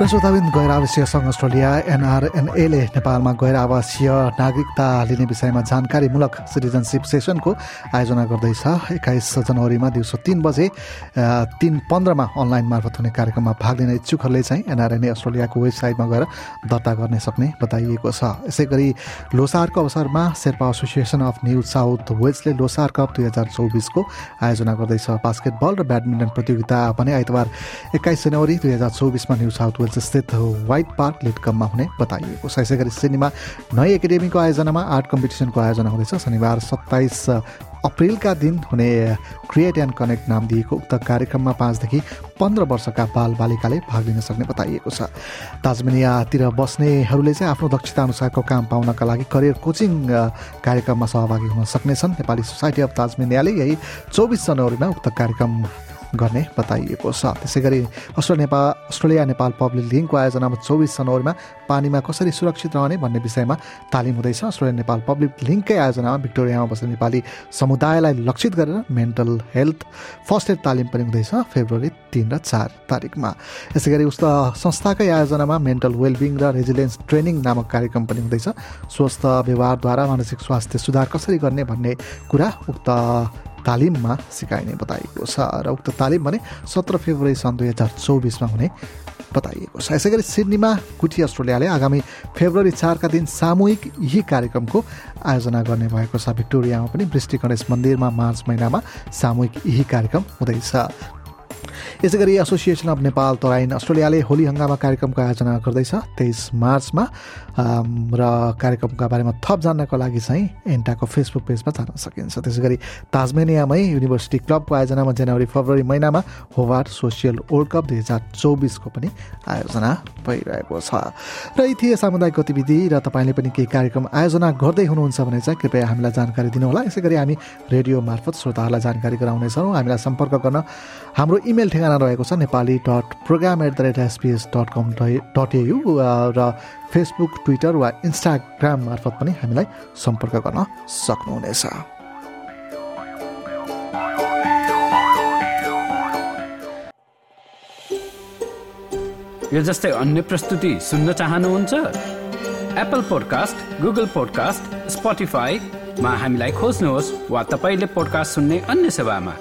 श्रोताबिन गैर आवासीय सङ्घ अस्ट्रेलिया एनआरएनएले नेपालमा गैर आवासीय नागरिकता लिने विषयमा जानकारीमूलक सिटिजनसिप सेसनको आयोजना गर्दैछ। एक्काइस जनवरीमा दिउँसो तिन बजे तिन पन्ध्रमा अनलाइन मार्फत हुने कार्यक्रममा भाग लिने इच्छुकहरूले चाहिँ एनआरएनए अस्ट्रेलियाको वेबसाइटमा गएर दर्ता गर्न सक्ने बताइएको छ। यसै गरी लोसारको अवसरमा Sherpa association of New South Wellesley Losar cup दुई हजार चौबिसको आयोजना गर्दैछ। बास्केटबल र ब्याडमिन्टन प्रतियोगिता भने आइतबार एक्काइस जनवरी दुई हजार चौबिसमा न्यू साउथ वेल्स स्थित व्हाइट पार्क लिटकममा हुने बताइएको छ। यसै गरी सिनेमा नयाँ एकाडेमीको आयोजनामा आर्ट कम्पिटिसनको आयोजना हुँदैछ। शनिबार सत्ताइस अप्रेलका दिन हुने क्रिएट एन्ड कनेक्ट नाम दिएको उक्त कार्यक्रममा पाँचदेखि पन्ध्र वर्षका बाल बालिकाले भाग लिन सक्ने बताइएको छ। ताजमेनियातिर बस्नेहरूले चाहिँ आफ्नो दक्षता अनुसारको काम पाउनका लागि करियर कोचिङ कार्यक्रममा सहभागी हुन सक्नेछन्। नेपाली सोसाइटी अफ ताजमेनियाले यही चौबिस जनवरीमा उक्त कार्यक्रम गर्ने बताइएको छ। त्यसै गरी Australia Nepal Australia Nepal public लिङ्कको आयोजनामा चौबिस जनवरीमा पानीमा कसरी सुरक्षित रहने भन्ने विषयमा तालिम हुँदैछ। अस्ट्रेलिया नेपाल पब्लिक लिङ्ककै आयोजनामा भिक्टोरियामा बस्ने नेपाली समुदायलाई लक्षित गरेर मेन्टल हेल्थ फर्स्ट एड तालिम पनि हुँदैछ फेब्रुअरी तिन र चार तारिकमा यसै गरी उक्त संस्थाकै आयोजनामा मेन्टल वेलबिङ र रेजिलियन्स ट्रेनिङ नामक कार्यक्रम पनि हुँदैछ। स्वस्थ व्यवहारद्वारा मानसिक स्वास्थ्य सुधार कसरी गर्ने भन्ने कुरा उक्त तालिममा सिकाइने बताइएको छ। र उक्त तालिम भने सत्र फेब्रुअरी सन् दुई हजार चौबिसमा हुने बताइएको छ। यसै गरी सिडनीमा कुटी अस्ट्रेलियाले आगामी फेब्रुअरी चारका दिन सामूहिक यही कार्यक्रमको आयोजना गर्ने भएको छ। भिक्टोरियामा पनि वृष्टि गणेश मन्दिरमा मार्च महिनामा सामूहिक यही कार्यक्रम हुँदैछ। यसै गरी एसोसिएसन अफ नेपाल तराइन अस्ट्रेलियाले होली हङ्गामा कार्यक्रमको आयोजना गर्दैछ तेइस मार्चमा। र कार्यक्रमका बारेमा थप जान्नको लागि चाहिँ एन्टाको फेसबुक पेजमा जान सकिन्छ। त्यसै गरी ताजमेनियामै युनिभर्सिटी क्लबको आयोजनामा जनवरी फेब्रुअरी महिनामा होवार सोसियल वर्ल्ड कप दुई हजार चौबिसको पनि आयोजना भइरहेको छ। र यी थिए सामुदायिक गतिविधि र तपाईँले पनि केही कार्यक्रम आयोजना गर्दै हुनुहुन्छ भने चाहिँ कृपया हामीलाई जानकारी दिनुहोला। यसै गरी हामी रेडियो मार्फत श्रोताहरूलाई जानकारी गराउनेछौँ। हामीलाई सम्पर्क गर्न हाम्रो इमेल ठेगाना रहेको छ Nepali dot program at the rate SPS dot com dot AU र फेसबुक ट्विटर वा इन्स्टाग्राम मार्फत पनि हामीलाई सम्पर्क गर्न सक्नुहुनेछ। यो जस्तै अन्य प्रस्तुति सुन्न चाहनुहुन्छ? एप्पल पोडकास्ट गुगल पोडकास्ट स्पोटिफाईमा हामीलाई खोज्नुहोस् वा तपाईँले पोडकास्ट सुन्ने अन्य सेवामा।